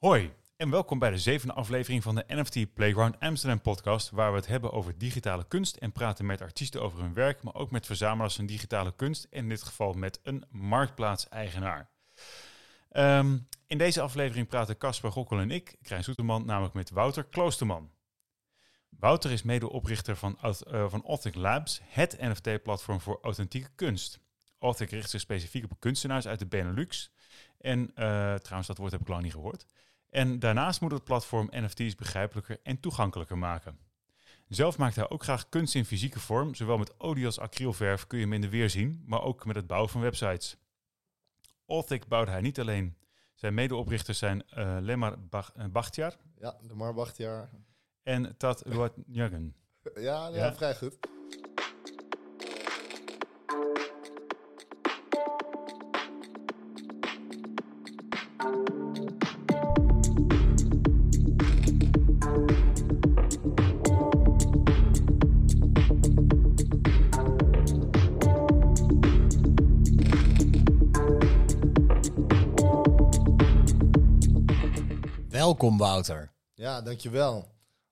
Hoi en welkom bij de zevende aflevering van de NFT Playground Amsterdam podcast, waar we het hebben over digitale kunst en praten met artiesten over hun werk, maar ook met verzamelaars van digitale kunst en in dit geval met een marktplaats-eigenaar. Ehm, in deze aflevering praten Casper Gokkel en ik, Krijn Soeterman, namelijk met Wouter Kloosterman. Wouter is medeoprichter van, uh, van Authentic Labs, het NFT-platform voor authentieke kunst. Authentic richt zich specifiek op kunstenaars uit de Benelux. En uh, trouwens, dat woord heb ik lang niet gehoord. En daarnaast moet het platform NFT's begrijpelijker en toegankelijker maken. Zelf maakt hij ook graag kunst in fysieke vorm. Zowel met olie als acrylverf kun je hem in de weer zien, maar ook met het bouwen van websites. Authentic bouwde hij niet alleen. Zijn medeoprichters zijn uh, Lemar Bakhtiar. Ja, Lemar Bakhtiar. En Tad Luatnyagen. ja, ja, ja, vrij goed. Welkom Wouter. Ja, dankjewel.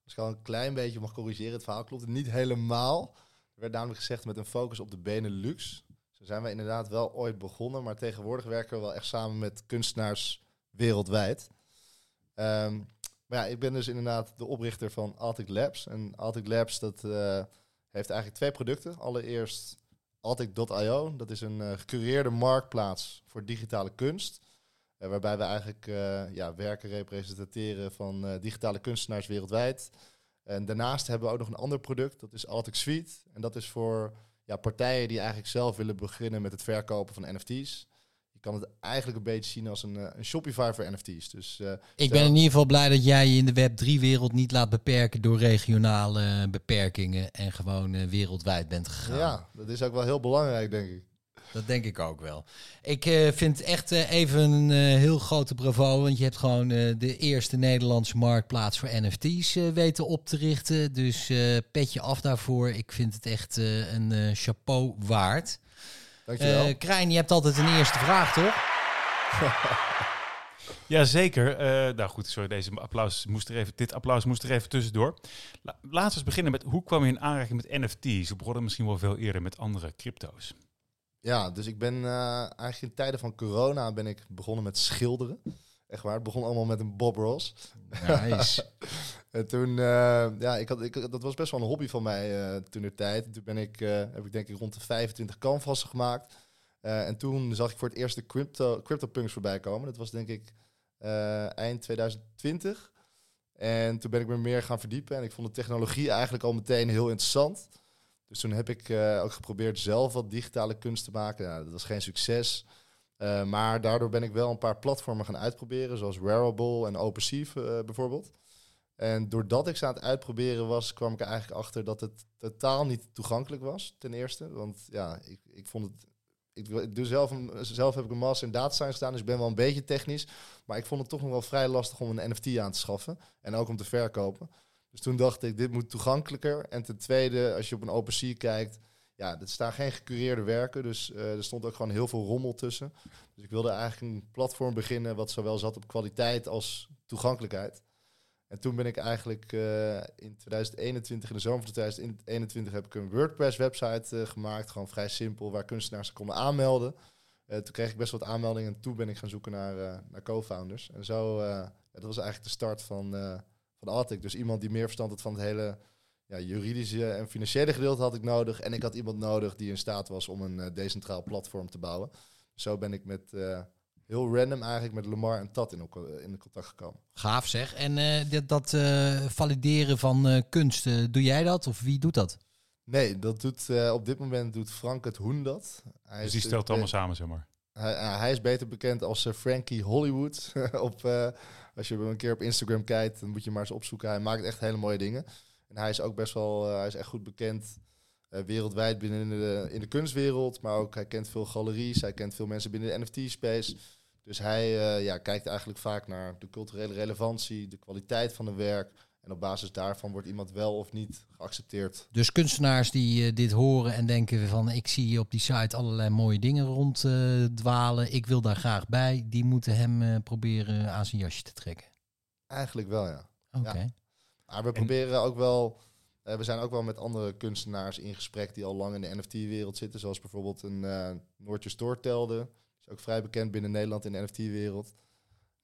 Als ik al een klein beetje mag corrigeren, het verhaal klopt niet helemaal. Er werd namelijk gezegd met een focus op de Benelux. Zo zijn we inderdaad wel ooit begonnen, maar tegenwoordig werken we wel echt samen met kunstenaars wereldwijd. Um, maar ja, ik ben dus inderdaad de oprichter van Altic Labs. En Altic Labs dat, uh, heeft eigenlijk twee producten. Allereerst Altic.io, dat is een uh, gecureerde marktplaats voor digitale kunst. Uh, waarbij we eigenlijk uh, ja, werken representeren van uh, digitale kunstenaars wereldwijd. En daarnaast hebben we ook nog een ander product, dat is Altic Suite. En dat is voor ja, partijen die eigenlijk zelf willen beginnen met het verkopen van NFT's. Je kan het eigenlijk een beetje zien als een, een Shopify voor NFT's. Dus, Ik ben in ieder geval blij dat jij je in de Web3-wereld niet laat beperken door regionale beperkingen en gewoon wereldwijd bent gegaan. Ja, dat is ook wel heel belangrijk, denk ik. Dat denk ik ook wel. Ik uh, vind echt uh, even een uh, heel grote bravo. Want je hebt gewoon de eerste Nederlandse marktplaats voor NFT's weten op te richten. Dus petje af daarvoor. Ik vind het echt een chapeau waard. Dankjewel. Krijn, je hebt altijd een eerste vraag, toch? Jazeker. nou goed, sorry, deze applaus moest er even, dit applaus moest er even tussendoor. La laten we eens beginnen met hoe kwam je in aanraking met NFT's? We begonnen misschien wel veel eerder met andere crypto's. Ja, dus ik ben uh, eigenlijk in tijden van corona ben ik begonnen met schilderen. Echt waar, het begon allemaal met een Bob Ross. Nice. en toen, uh, ja, ik had, ik, dat was best wel een hobby van mij uh, toen de tijd. En toen ben ik, heb ik denk ik rond de 25 canvassen gemaakt. en toen zag ik voor het eerst de crypto, CryptoPunks voorbij komen. Dat was denk ik eind 2020. En toen ben ik me meer gaan verdiepen. En ik vond de technologie eigenlijk al meteen heel interessant. Dus toen heb ik uh, ook geprobeerd zelf wat digitale kunst te maken. Nou, dat was geen succes. Uh, maar daardoor ben ik wel een paar platformen gaan uitproberen, zoals Wearable en OpenSea uh, bijvoorbeeld. En doordat ik ze aan het uitproberen was, kwam ik eigenlijk achter dat het totaal niet toegankelijk was, ten eerste. Want ja, ik, ik vond het... Ik, ik doe zelf, een, zelf heb ik een master in data science gedaan, dus ik ben wel een beetje technisch. Maar ik vond het toch nog wel vrij lastig om een NFT aan te schaffen. En ook om te verkopen. Dus toen dacht ik, dit moet toegankelijker. En ten tweede, als je op een OpenSea kijkt, ja, er staan geen gecureerde werken. Dus uh, er stond ook gewoon heel veel rommel tussen. Dus ik wilde eigenlijk een platform beginnen wat zowel zat op kwaliteit als toegankelijkheid. En toen ben ik eigenlijk uh, in 2021, in de zomer van 2021, heb ik een WordPress-website uh, gemaakt. Gewoon vrij simpel, waar kunstenaars konden aanmelden. toen kreeg ik best wat aanmeldingen en toen ben ik gaan zoeken naar, naar co-founders. En zo, dat was eigenlijk de start van van Arctic. Dus iemand die meer verstand had van het hele ja, juridische en financiële gedeelte had ik nodig. En ik had iemand nodig die in staat was om een uh, decentraal platform te bouwen. Zo ben ik met uh, heel random eigenlijk met Lamar en Tat in, in contact gekomen. Gaaf zeg. En uh, dat, dat valideren van kunst, doe jij dat of wie doet dat? Nee, dat doet op dit moment doet Frank het Hoen dat. Hij dus die stelt het allemaal samen, zeg maar. Hij, hij, is beter bekend als Frankie Hollywood op, als je een keer op Instagram kijkt, dan moet je maar eens opzoeken. Hij maakt echt hele mooie dingen. En hij is ook best wel, uh, hij is echt goed bekend uh, wereldwijd binnen de, in de kunstwereld. Maar ook hij kent veel galeries, hij kent veel mensen binnen de NFT-space. Dus hij uh, ja, kijkt eigenlijk vaak naar de culturele relevantie, de kwaliteit van een werk. En op basis daarvan wordt iemand wel of niet geaccepteerd. Dus kunstenaars die uh, dit horen en denken van ik zie op die site allerlei mooie dingen ronddwalen. Uh, ik wil daar graag bij. Die moeten hem uh, proberen aan zijn jasje te trekken. Eigenlijk wel, ja. Oké. Maar we proberen ook wel... eh, we zijn ook wel met andere kunstenaars in gesprek die al lang in de NFT-wereld zitten. Zoals bijvoorbeeld een Noortje Stoortelde. is ook vrij bekend binnen Nederland in de NFT-wereld.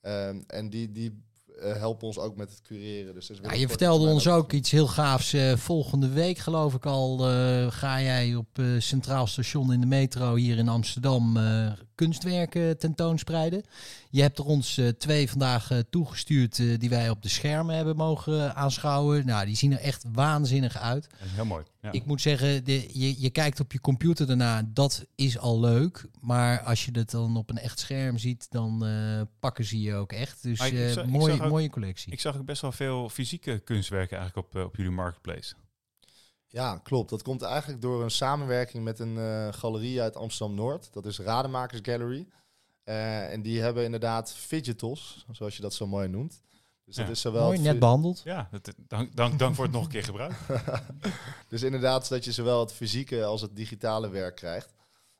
Ehm, en die, die uh, helpen ons ook met het cureren. Dus ja, je vertelde ons ook iets heel gaafs. Uh, volgende week, geloof ik al, uh, ga jij op Centraal Station in de metro hier in Amsterdam kunstwerken tentoonspreiden. Je hebt er ons twee vandaag toegestuurd die wij op de schermen hebben mogen aanschouwen. Nou, die zien er echt waanzinnig uit. Heel mooi. Ja. Ik moet zeggen, de, je, je kijkt op je computer daarna, dat is al leuk. Maar als je het dan op een echt scherm ziet, dan pakken ze je ook echt. Dus mooi ook, mooie collectie. Ik zag ook best wel veel fysieke kunstwerken eigenlijk op, uh, op jullie marketplace. Ja, klopt. Dat komt eigenlijk door een samenwerking met een uh, galerie uit Amsterdam-Noord. Dat is Rademakers Gallery. Uh, en die hebben inderdaad fidgetals, zoals je dat zo mooi noemt. Dus ja. dat is zowel mooi, net behandeld. Ja, dat, dank, dank, dank voor het nog een keer gebruik. dus inderdaad, dat je zowel het fysieke als het digitale werk krijgt.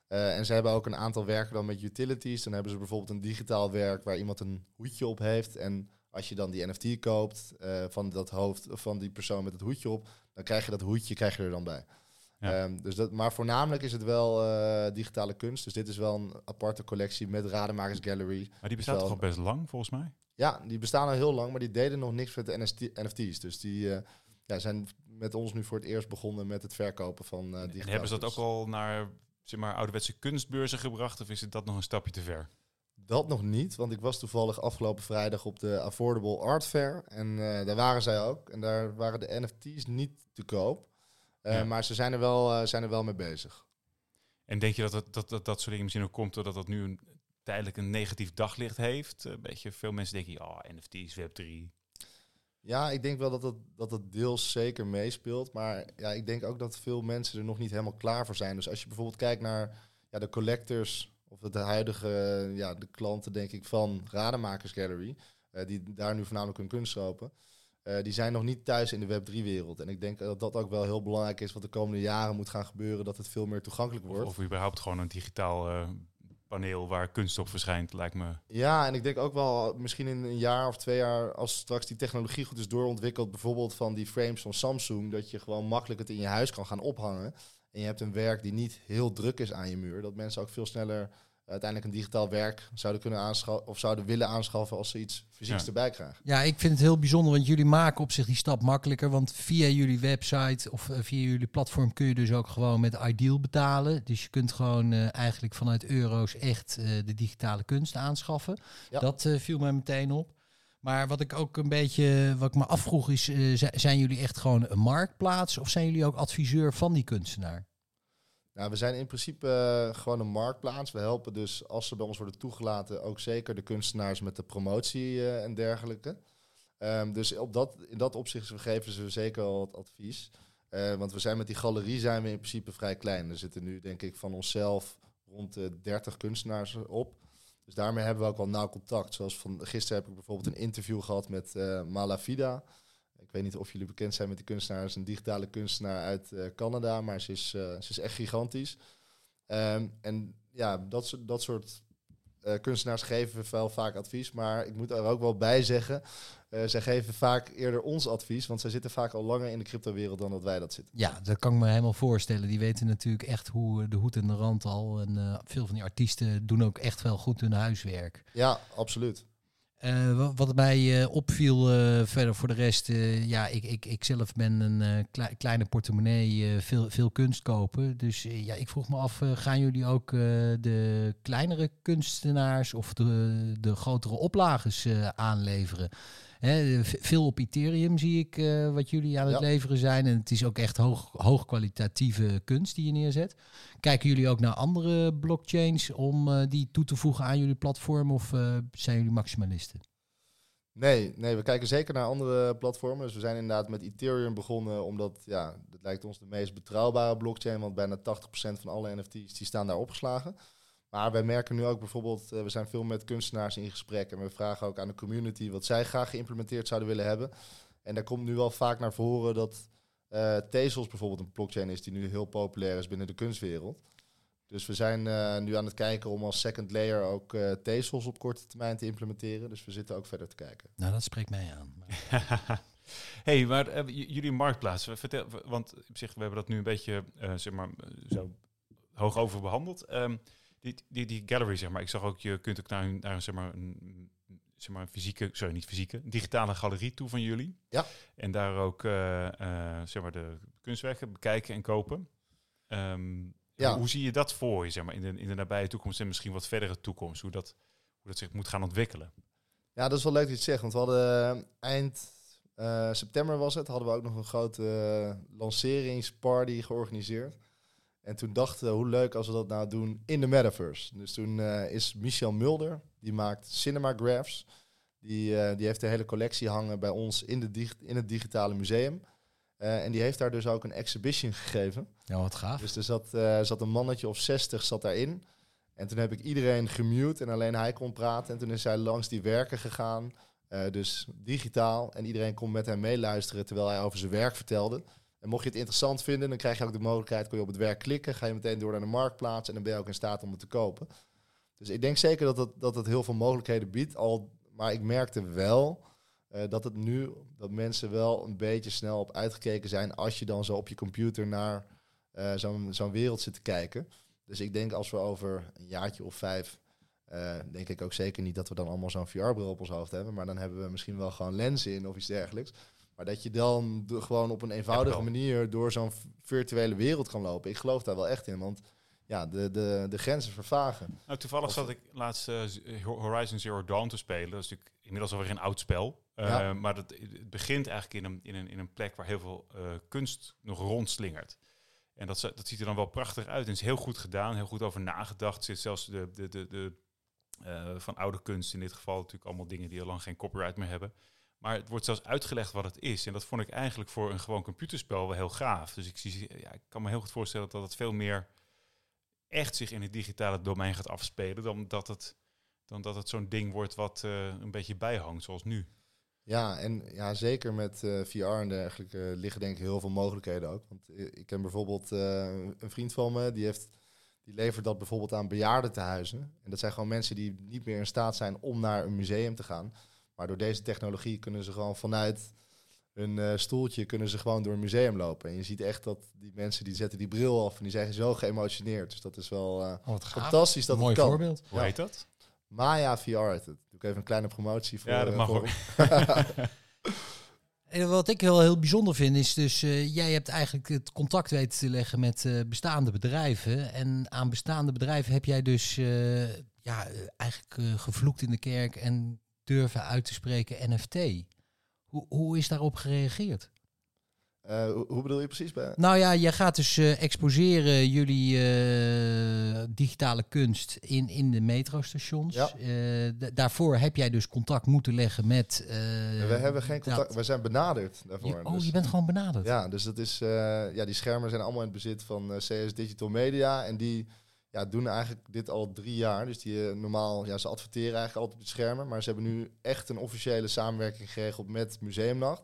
Uh, en ze hebben ook een aantal werken dan met utilities. Dan hebben ze bijvoorbeeld een digitaal werk waar iemand een hoedje op heeft. En als je dan die NFT koopt uh, van dat hoofd van die persoon met het hoedje op, dan krijg je dat hoedje krijg je er dan bij. Ja. Um, dus dat, maar voornamelijk is het wel uh, digitale kunst. Dus dit is wel een aparte collectie met Rademakers Gallery. Maar die bestaat toch al best lang, volgens mij? Ja, die bestaan al heel lang, maar die deden nog niks met de NFT's. Dus die uh, ja, zijn met ons nu voor het eerst begonnen met het verkopen van uh, En hebben ze dat ook al naar zeg maar, ouderwetse kunstbeurzen gebracht? Of is het dat nog een stapje te ver? Dat nog niet, want ik was toevallig afgelopen vrijdag op de Affordable Art Fair. En uh, daar waren zij ook. En daar waren de NFT's niet te koop. Uh, ja. Maar ze zijn er, wel, uh, zijn er wel mee bezig. En denk je dat dat, dat, dat, dat soort dingen misschien ook komt doordat dat nu een, tijdelijk een negatief daglicht heeft? Een beetje veel mensen denken, ja, NFT's, Web3. Ja, ik denk wel dat het, dat het deels zeker meespeelt. Maar ja, ik denk ook dat veel mensen er nog niet helemaal klaar voor zijn. Dus als je bijvoorbeeld kijkt naar ja, de collectors of de huidige ja, de klanten, denk ik, van Rademakers Gallery, uh, die daar nu voornamelijk hun kunst kopen, uh, die zijn nog niet thuis in de Web3-wereld. En ik denk dat dat ook wel heel belangrijk is wat de komende jaren moet gaan gebeuren, dat het veel meer toegankelijk wordt. Of, of überhaupt gewoon een digitaal uh, paneel waar kunst op verschijnt, lijkt me. Ja, en ik denk ook wel misschien in een jaar of twee jaar, als straks die technologie goed is doorontwikkeld, bijvoorbeeld van die frames van Samsung, dat je gewoon makkelijk het in je huis kan gaan ophangen. En je hebt een werk die niet heel druk is aan je muur, dat mensen ook veel sneller uiteindelijk een digitaal werk zouden kunnen aanschaffen of zouden willen aanschaffen als ze iets fysieks ja. erbij krijgen. Ja, ik vind het heel bijzonder, want jullie maken op zich die stap makkelijker. Want via jullie website of uh, via jullie platform kun je dus ook gewoon met Ideal betalen. Dus je kunt gewoon uh, eigenlijk vanuit euro's echt uh, de digitale kunst aanschaffen. Ja. Dat viel mij meteen op. Maar wat ik ook een beetje, wat ik me afvroeg is, zijn jullie echt gewoon een marktplaats of zijn jullie ook adviseur van die kunstenaar? Nou, we zijn in principe uh, gewoon een marktplaats. We helpen dus, als ze bij ons worden toegelaten, ook zeker de kunstenaars met de promotie uh, en dergelijke. Um, dus op dat, in dat opzicht geven ze zeker al wat advies. Want we zijn met die galerie zijn we in principe vrij klein. Er zitten nu, denk ik, van onszelf rond de 30 kunstenaars op. Dus daarmee hebben we ook wel nauw contact. Zoals van gisteren heb ik bijvoorbeeld een interview gehad met Malavida. Ik weet niet of jullie bekend zijn met die kunstenaar. Ze is een digitale kunstenaar uit uh, Canada, maar ze is, uh, ze is echt gigantisch. Um, en ja, dat, dat soort uh, kunstenaars geven wel vaak advies. Maar ik moet er ook wel bij zeggen, zij geven vaak eerder ons advies. Want zij zitten vaak al langer in de cryptowereld dan dat wij dat zitten. Ja, dat kan ik me helemaal voorstellen. Die weten natuurlijk echt hoe de hoed en de rand al. En veel van die artiesten doen ook echt wel goed hun huiswerk. Ja, absoluut. Uh, wat mij uh, opviel uh, verder voor de rest, ja, ik, ik, ik zelf ben een kle kleine portemonnee, veel, veel kunst kopen. Dus ja, ik vroeg me af, gaan jullie ook de kleinere kunstenaars of de, de grotere oplages aanleveren? Hè, veel op Ethereum zie ik uh, wat jullie aan het ja. leveren zijn. En het is ook echt hoog, hoogkwalitatieve kunst die je neerzet. Kijken jullie ook naar andere blockchains om uh, die toe te voegen aan jullie platform? Of uh, zijn jullie maximalisten? Nee, nee, we kijken zeker naar andere platformen. Dus we zijn inderdaad met Ethereum begonnen, omdat ja, dat lijkt ons de meest betrouwbare blockchain. Want bijna 80% van alle NFT's die staan daar opgeslagen. Maar wij merken nu ook bijvoorbeeld, uh, we zijn veel met kunstenaars in gesprek en we vragen ook aan de community wat zij graag geïmplementeerd zouden willen hebben. En daar komt nu wel vaak naar voren dat uh, Tezos bijvoorbeeld een blockchain is die nu heel populair is binnen de kunstwereld. Dus we zijn eh, nu aan het kijken om als second layer ook uh, Tezos op korte termijn te implementeren. Dus we zitten ook verder te kijken. Nou, dat spreekt mij aan. hey, maar uh, jullie marktplaats, vertel, want op zich, we hebben dat nu een beetje, zeg maar, zo hoog over behandeld. Um, die, die, die gallery, zeg maar, ik zag ook, je kunt ook naar, naar zeg maar, een, zeg maar, fysieke, sorry, niet fysieke, digitale galerie toe van jullie. Ja. En daar ook, zeg maar, de kunstwerken bekijken en kopen. Um, ja. Hoe, zie je dat voor je, zeg maar, in de, in de nabije toekomst en misschien wat verdere toekomst? Hoe dat, hoe dat zich moet gaan ontwikkelen? Ja, dat is wel leuk dat je het zegt. Want we hadden eh, eind uh, september was het, hadden we ook nog een grote lanceringsparty georganiseerd. En toen dachten we, hoe leuk als we dat nou doen in de metaverse. Dus toen is Michel Mulder, die maakt Cinemagraphs. Die, die heeft de hele collectie hangen bij ons in, de in het digitale museum. Uh, en die heeft daar dus ook een exhibition gegeven. Ja, wat gaaf. Dus er zat, zat een mannetje of 60 zat daarin. En toen heb ik iedereen gemute en alleen hij kon praten. En toen is hij langs die werken gegaan. Dus digitaal. En iedereen kon met hem meeluisteren terwijl hij over zijn werk vertelde. En mocht je het interessant vinden, dan krijg je ook de mogelijkheid, kun je op het werk klikken, ga je meteen door naar de marktplaats en dan ben je ook in staat om het te kopen. Dus ik denk zeker dat het, dat het heel veel mogelijkheden biedt. Al, maar ik merkte wel uh, dat het nu, dat mensen wel een beetje snel op uitgekeken zijn als je dan zo op je computer naar uh, zo'n zo'n wereld zit te kijken. Dus ik denk als we over een jaartje of vijf, uh, denk ik ook zeker niet dat we dan allemaal zo'n VR-bril op ons hoofd hebben. Maar dan hebben we misschien wel gewoon lenzen in of iets dergelijks. Maar dat je dan gewoon op een eenvoudige manier door zo'n virtuele wereld kan lopen. Ik geloof daar wel echt in, want ja, de, de, de grenzen vervagen. Nou, toevallig zat ik laatst Horizon Zero Dawn te spelen. Dat is natuurlijk inmiddels alweer een oud spel. Uh, maar het, het, begint eigenlijk in een, in, een, in een plek waar heel veel uh, kunst nog rondslingert. En dat, dat ziet er dan wel prachtig uit. En is heel goed gedaan, heel goed over nagedacht. Er zit zelfs de, de, de, de uh, van oude kunst in dit geval natuurlijk allemaal dingen die al lang geen copyright meer hebben. Maar het wordt zelfs uitgelegd wat het is. En dat vond ik eigenlijk voor een gewoon computerspel wel heel gaaf. Dus ik, zie, ja, ik kan me heel goed voorstellen dat het veel meer echt zich in het digitale domein gaat afspelen. Dan dat het, dan dat het zo'n ding wordt wat een beetje bijhangt, zoals nu. Ja, en ja, zeker met uh, VR en dergelijke liggen denk ik heel veel mogelijkheden ook. Want ik ken bijvoorbeeld een vriend van me, die, heeft, die levert dat bijvoorbeeld aan bejaardentehuizen. En dat zijn gewoon mensen die niet meer in staat zijn om naar een museum te gaan. Maar door deze technologie kunnen ze gewoon vanuit hun uh, stoeltje kunnen ze gewoon door een museum lopen. En je ziet echt dat die mensen die zetten die bril af en die zijn zo geëmotioneerd. Dus dat is wel oh, fantastisch dat Mooi het kan. voorbeeld. Hoe heet dat? Maya VR heet het even een kleine promotie voor. Ja, dat mag ook. En wat ik heel, heel bijzonder vind is dus, uh, jij hebt eigenlijk het contact weten te leggen met uh, bestaande bedrijven. En aan bestaande bedrijven heb jij dus uh, ja, eigenlijk gevloekt in de kerk en durven uit te spreken NFT. Hoe, hoe is daarop gereageerd? Uh, hoe bedoel je precies? Bij? Nou ja, je gaat dus uh, exposeren jullie uh, digitale kunst in, in de metrostations. Ja. daarvoor heb jij dus contact moeten leggen met. we hebben geen contact, we zijn benaderd daarvoor. Je, oh, dus. je bent gewoon benaderd. Ja, dus dat is, ja, die schermen zijn allemaal in het bezit van CS Digital Media en die ja, doen eigenlijk dit al drie jaar. Dus die normaal, ja, ze adverteren eigenlijk altijd op de schermen, maar ze hebben nu echt een officiële samenwerking geregeld met Museumnacht.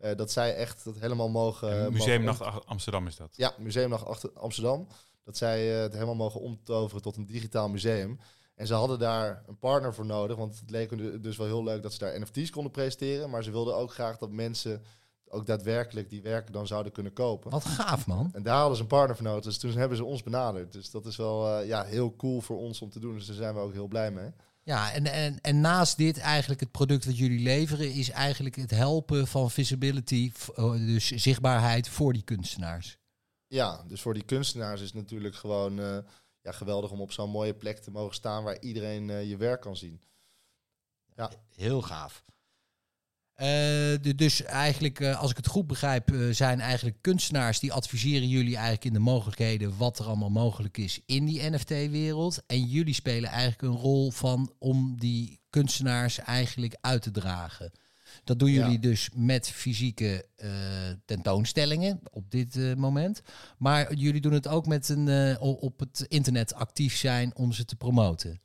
Uh, dat zij echt dat helemaal mogen... Museumnacht Amsterdam is dat? Ja, Museumnacht Amsterdam. Dat zij uh, het helemaal mogen omtoveren tot een digitaal museum. En ze hadden daar een partner voor nodig, want het leek dus wel heel leuk dat ze daar NFT's konden presenteren. Maar ze wilden ook graag dat mensen ook daadwerkelijk die werken dan zouden kunnen kopen. Wat gaaf, man. En daar hadden ze een partner voor nodig. Dus toen hebben ze ons benaderd. Dus dat is wel uh, ja, heel cool voor ons om te doen. Dus daar zijn we ook heel blij mee. Ja, en, en, en naast dit eigenlijk het product wat jullie leveren is eigenlijk het helpen van visibility, oh, dus zichtbaarheid voor die kunstenaars. Ja, dus voor die kunstenaars is het natuurlijk gewoon uh, ja, geweldig om op zo'n mooie plek te mogen staan waar iedereen uh, je werk kan zien. Ja. Heel gaaf. Uh, dus eigenlijk, uh, als ik het goed begrijp, uh, zijn eigenlijk kunstenaars die adviseren jullie eigenlijk in de mogelijkheden wat er allemaal mogelijk is in die NFT-wereld. En jullie spelen eigenlijk een rol van om die kunstenaars eigenlijk uit te dragen. Dat doen jullie ja. dus met fysieke tentoonstellingen op dit moment. Maar jullie doen het ook met een op het internet actief zijn om ze te promoten.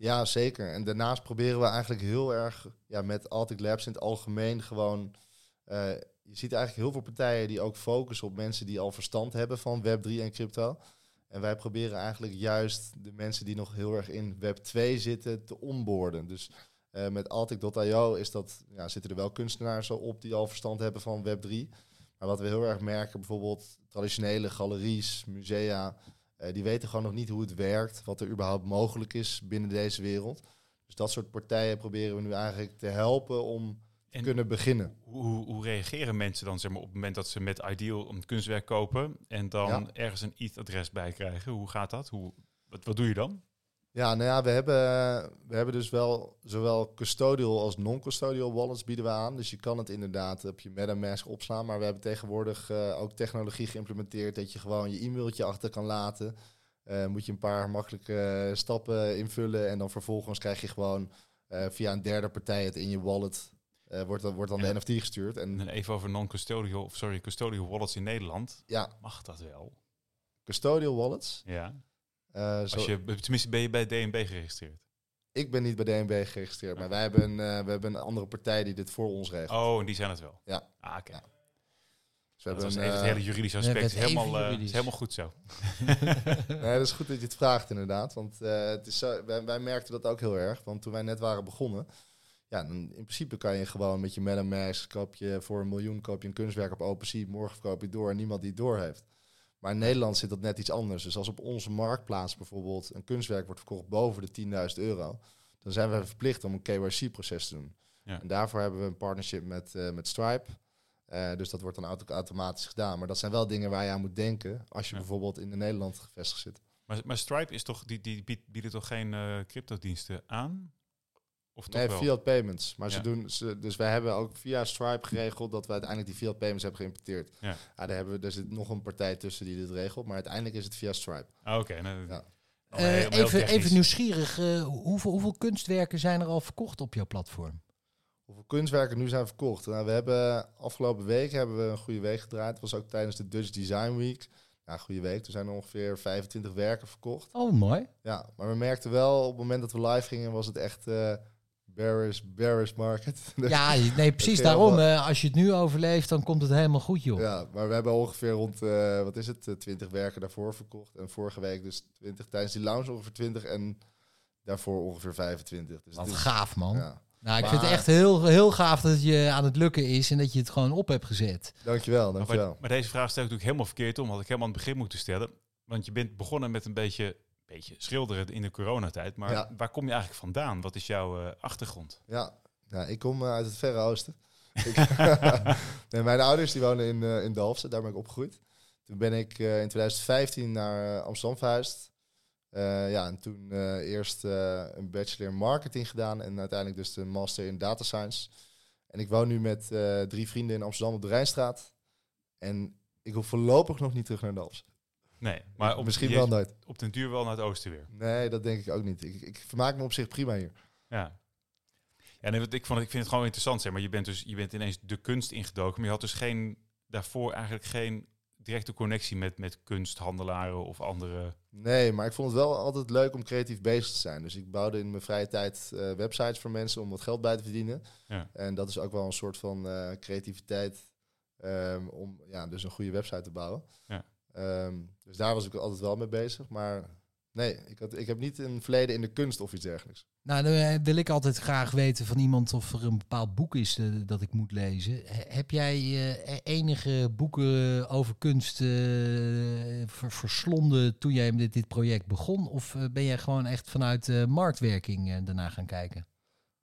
Ja, zeker. En daarnaast proberen we eigenlijk heel erg ja, met Altic Labs in het algemeen gewoon... Uh, je ziet eigenlijk heel veel partijen die ook focussen op mensen die al verstand hebben van Web3 en crypto. En wij proberen eigenlijk juist de mensen die nog heel erg in Web 2 zitten te onboorden. Dus uh, met Altic.io is dat, ja, zitten er wel kunstenaars op die al verstand hebben van Web 3. Maar wat we heel erg merken, bijvoorbeeld traditionele galeries, musea, uh, die weten gewoon nog niet hoe het werkt, wat er überhaupt mogelijk is binnen deze wereld. Dus dat soort partijen proberen we nu eigenlijk te helpen om te kunnen beginnen. Hoe, hoe, reageren mensen dan zeg maar, op het moment dat ze met Ideal een kunstwerk kopen en dan ergens een ETH-adres bij krijgen? Hoe gaat dat? Hoe, wat, wat doe je dan? Ja, nou ja, we hebben, we hebben dus wel zowel custodial als non-custodial wallets bieden we aan. Dus je kan het inderdaad op je MetaMask opslaan. Maar we hebben tegenwoordig uh, ook technologie geïmplementeerd dat je gewoon je e-mailtje achter kan laten. Uh, moet je een paar makkelijke stappen invullen en dan vervolgens krijg je gewoon uh, via een derde partij het in je wallet. wordt, dan, wordt dan de NFT gestuurd. En, en even over non-custodial, sorry, custodial wallets in Nederland. Ja. Mag dat wel? Custodial wallets? Ja. Uh, Als je, tenminste, ben je bij DNB geregistreerd? Ik ben niet bij DNB geregistreerd, maar wij hebben, een, uh, we hebben een andere partij die dit voor ons regelt. Oh, en die zijn het wel? Ja. Ah, oké. Ja. Dus we hebben een, het hele juridische aspect is helemaal, uh, is helemaal goed zo. nee, dat is goed dat je het vraagt inderdaad. Want het is zo, wij, wij, merkten dat ook heel erg. Want toen wij net waren begonnen... Ja, dan in principe kan je gewoon met je MetaMask... koop je voor een miljoen koop je een kunstwerk op OpenSea... morgen verkoop je door en niemand die het door heeft. Maar in Nederland zit dat net iets anders. Dus als op onze marktplaats bijvoorbeeld een kunstwerk wordt verkocht boven de 10.000 euro, dan zijn we verplicht om een KYC-proces te doen. Ja. En daarvoor hebben we een partnership met, uh, met Stripe. Uh, dus dat wordt dan auto automatisch gedaan. Maar dat zijn wel dingen waar je aan moet denken als je bijvoorbeeld in Nederland gevestigd zit. Maar, maar Stripe is toch, die, die biedt, bieden toch geen uh, cryptodiensten aan? Of nee, fiat payments. Maar ze doen, ze, dus wij hebben ook via Stripe geregeld dat we uiteindelijk die fiat payments hebben geïmporteerd. Ja. ja daar hebben we, er zit nog een partij tussen die dit regelt, maar uiteindelijk is het via Stripe. Ah, Oké, nou, ja. Uh, even, even nieuwsgierig, uh, hoeveel, hoeveel kunstwerken zijn er al verkocht op jouw platform? Hoeveel kunstwerken nu zijn verkocht? Nou, we hebben afgelopen week hebben we een goede week gedraaid. Het was ook tijdens de Dutch Design Week. Ja, goede week. Er zijn er ongeveer 25 werken verkocht. Oh, mooi. Ja, maar we merkten wel op het moment dat we live gingen, was het echt uh, bearish, bearish market. Ja, nee, precies daarom. Uh, als je het nu overleeft, dan komt het helemaal goed, joh. Ja, maar we hebben ongeveer rond, uh, wat is het, uh, 20 werken daarvoor verkocht. En vorige week dus 20, tijdens die lounge ongeveer 20 en daarvoor ongeveer 25. Dus wat is, gaaf, man. Ja. Nou, ik maar, vind het echt heel, heel gaaf dat het je aan het lukken is en dat je het gewoon op hebt gezet. Dankjewel, dankjewel. Maar, maar deze vraag stel ik natuurlijk helemaal verkeerd om, had ik helemaal aan het begin moeten stellen. Want je bent begonnen met een beetje beetje schilderen in de coronatijd. Maar waar kom je eigenlijk vandaan? Wat is jouw uh, achtergrond? Ja. ja, ik kom uh, uit het Verre Oosten. nee, mijn ouders die wonen in, uh, in Dalfsen, daar ben ik opgegroeid. Toen ben ik in 2015 naar Amsterdam verhuisd. ja, en toen eerst een bachelor in marketing gedaan en uiteindelijk dus de master in data science. En ik woon nu met drie vrienden in Amsterdam op de Rijnstraat. En ik hoef voorlopig nog niet terug naar Dalfsen. Nee, maar op, misschien wel nooit. Op den duur wel naar het oosten weer. Nee, dat denk ik ook niet. Ik, ik vermaak me op zich prima hier. Ja. Ja, nee, ik, vond, ik vind het gewoon interessant, zeg maar. Je bent dus je bent ineens de kunst ingedoken, maar je had dus geen, daarvoor eigenlijk geen directe connectie met, met kunsthandelaren of andere... Nee, maar ik vond het wel altijd leuk om creatief bezig te zijn. Dus ik bouwde in mijn vrije tijd uh, websites voor mensen om wat geld bij te verdienen. Ja. En dat is ook wel een soort van uh, creativiteit um, om ja, dus een goede website te bouwen. Ja. Um, dus daar was ik altijd wel mee bezig. Maar nee, ik, had, ik heb niet een verleden in de kunst of iets dergelijks. Nou, dan eh, wil ik altijd graag weten van iemand of er een bepaald boek is uh, dat ik moet lezen. heb jij uh, enige boeken over kunst uh, verslonden toen jij met dit project begon? Of ben jij gewoon echt vanuit marktwerking daarna gaan kijken?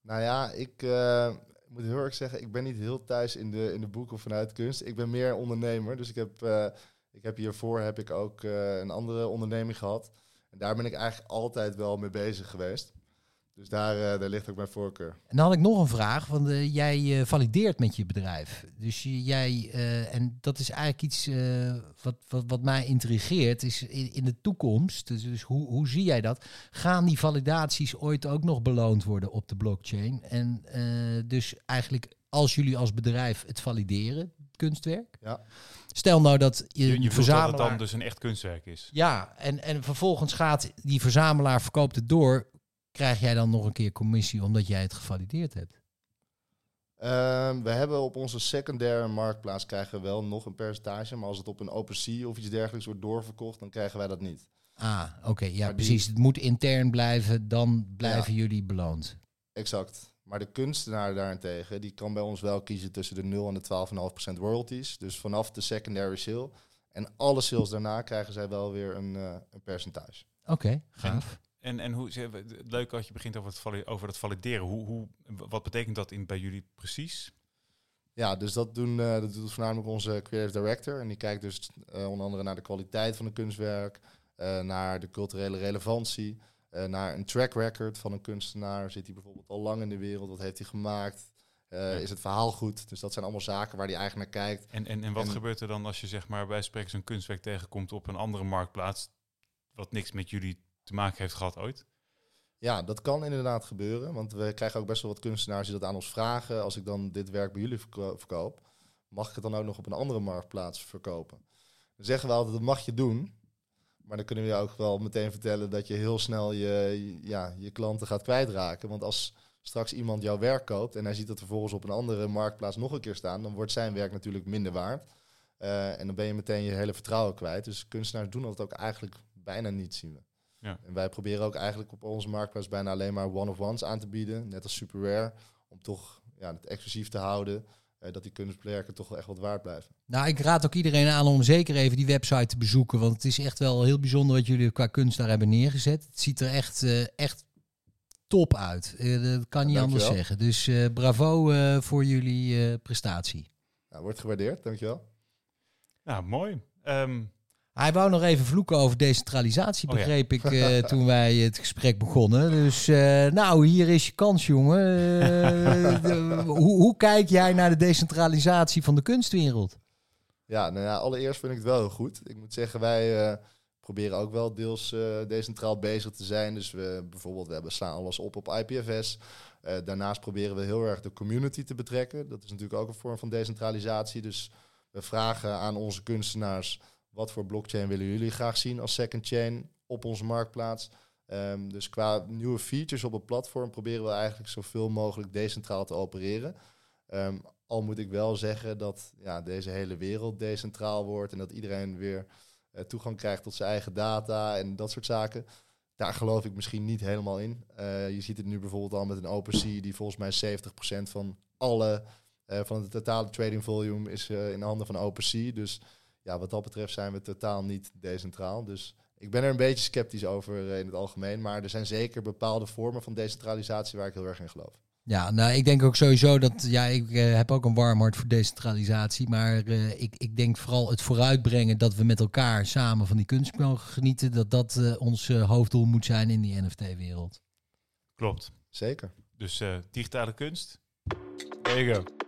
Nou ja, ik moet heel erg zeggen, ik ben niet heel thuis in de, in de boeken vanuit kunst. Ik ben meer ondernemer, dus ik heb ik heb hiervoor heb ik ook uh, een andere onderneming gehad. En daar ben ik eigenlijk altijd wel mee bezig geweest. Dus daar, uh, daar ligt ook mijn voorkeur. En dan had ik nog een vraag, want uh, jij valideert met je bedrijf. Dus jij, en dat is eigenlijk iets wat, wat, wat mij intrigeert, is in, in de toekomst. Dus, dus, hoe, hoe zie jij dat? Gaan die validaties ooit ook nog beloond worden op de blockchain? En dus eigenlijk als jullie als bedrijf het valideren, kunstwerk. Ja. Stel nou dat je, je, je verzamelaar... dat het dan dus een echt kunstwerk is. Ja, en, en vervolgens gaat die verzamelaar verkoopt het door. Krijg jij dan nog een keer commissie omdat jij het gevalideerd hebt? Ehm, we hebben op onze secundaire marktplaats krijgen we wel nog een percentage. Maar als het op een OpenSea of iets dergelijks wordt doorverkocht, dan krijgen wij dat niet. Ah, oké. ja, Maar die- precies. Het moet intern blijven, dan blijven jullie beloond. Exact. Maar de kunstenaar daarentegen, die kan bij ons wel kiezen tussen de 0 en de 12,5% royalties. Dus vanaf de secondary sale. En alle sales daarna krijgen zij wel weer een, eh, een percentage. Oké, gaaf. En, en hoe, leuk als je begint over het, vali- over het valideren. Hoe, hoe, wat betekent dat in, bij jullie precies? Ja, dus dat, doen, eh, dat doet voornamelijk onze creative director. En die kijkt dus eh, onder andere naar de kwaliteit van een kunstwerk, eh, naar de culturele relevantie, eh, naar een track record van een kunstenaar. Zit hij bijvoorbeeld al lang in de wereld? Wat heeft hij gemaakt? Eh, Ja. Is het verhaal goed? Dus dat zijn allemaal zaken waar hij eigenlijk naar kijkt. En, en, en wat En- gebeurt er dan als je zeg maar bij spreken zo'n kunstwerk tegenkomt op een andere marktplaats, wat niks met jullie te maken heeft gehad ooit? Ja, dat kan inderdaad gebeuren. Want we krijgen ook best wel wat kunstenaars die dat aan ons vragen. Als ik dan dit werk bij jullie verko- verkoop, mag ik het dan ook nog op een andere marktplaats verkopen? Dan zeggen we altijd, dat mag je doen. Maar dan kunnen we je ook wel meteen vertellen dat je heel snel je, ja, je klanten gaat kwijtraken. Want als straks iemand jouw werk koopt en hij ziet dat vervolgens op een andere marktplaats nog een keer staan, dan wordt zijn werk natuurlijk minder waard. Eh, en dan ben je meteen je hele vertrouwen kwijt. Dus kunstenaars doen dat ook eigenlijk bijna niet, zien we. Ja. En wij proberen ook eigenlijk op onze marktplaats bijna alleen maar one-of-ones aan te bieden, net als Super Rare, om toch ja, het exclusief te houden, dat die kunstwerken toch wel echt wat waard blijven. Nou, ik raad ook iedereen aan om zeker even die website te bezoeken. Want het is echt wel heel bijzonder wat jullie qua kunst daar hebben neergezet. Het ziet er echt, eh, echt top uit. Eh, dat kan niet Ja, anders zeggen. Dus eh, bravo eh, voor jullie eh, prestatie. Nou, wordt gewaardeerd, dankjewel. Nou, mooi. Ehm, Hij wou nog even vloeken over decentralisatie, Oh ja. begreep ik eh, toen wij het gesprek begonnen. Dus eh, nou, hier is je kans, jongen. Eh, de- hoe, hoe kijk jij naar de decentralisatie van de kunstwereld? Ja, nou ja, allereerst vind ik het wel heel goed. Ik moet zeggen, wij eh, proberen ook wel deels eh, decentraal bezig te zijn. Dus we bijvoorbeeld, we hebben slaan alles op op IPFS. Eh, daarnaast proberen we heel erg de community te betrekken. Dat is natuurlijk ook een vorm van decentralisatie. Dus we vragen aan onze kunstenaars, wat voor blockchain willen jullie graag zien als second chain op onze marktplaats? Ehm, dus qua nieuwe features op het platform proberen we eigenlijk zoveel mogelijk decentraal te opereren. Ehm, al moet ik wel zeggen dat ja, deze hele wereld decentraal wordt en dat iedereen weer eh, toegang krijgt tot zijn eigen data en dat soort zaken. Daar geloof ik misschien niet helemaal in. Eh, je ziet het nu bijvoorbeeld al met een OpenSea die volgens mij 70% van alle eh, van het totale trading volume is in handen van OpenSea. Dus ja, wat dat betreft zijn we totaal niet decentraal. Dus ik ben er een beetje sceptisch over eh, in het algemeen. Maar er zijn zeker bepaalde vormen van decentralisatie waar ik heel erg in geloof. Ja, nou, ik denk ook sowieso dat, ja, ik eh, heb ook een warm hart voor decentralisatie, maar eh, ik, ik denk vooral het vooruitbrengen dat we met elkaar samen van die kunst mogen genieten, dat dat eh, ons eh, hoofddoel moet zijn in die NFT-wereld. klopt. Zeker. Dus eh, digitale kunst. There you go.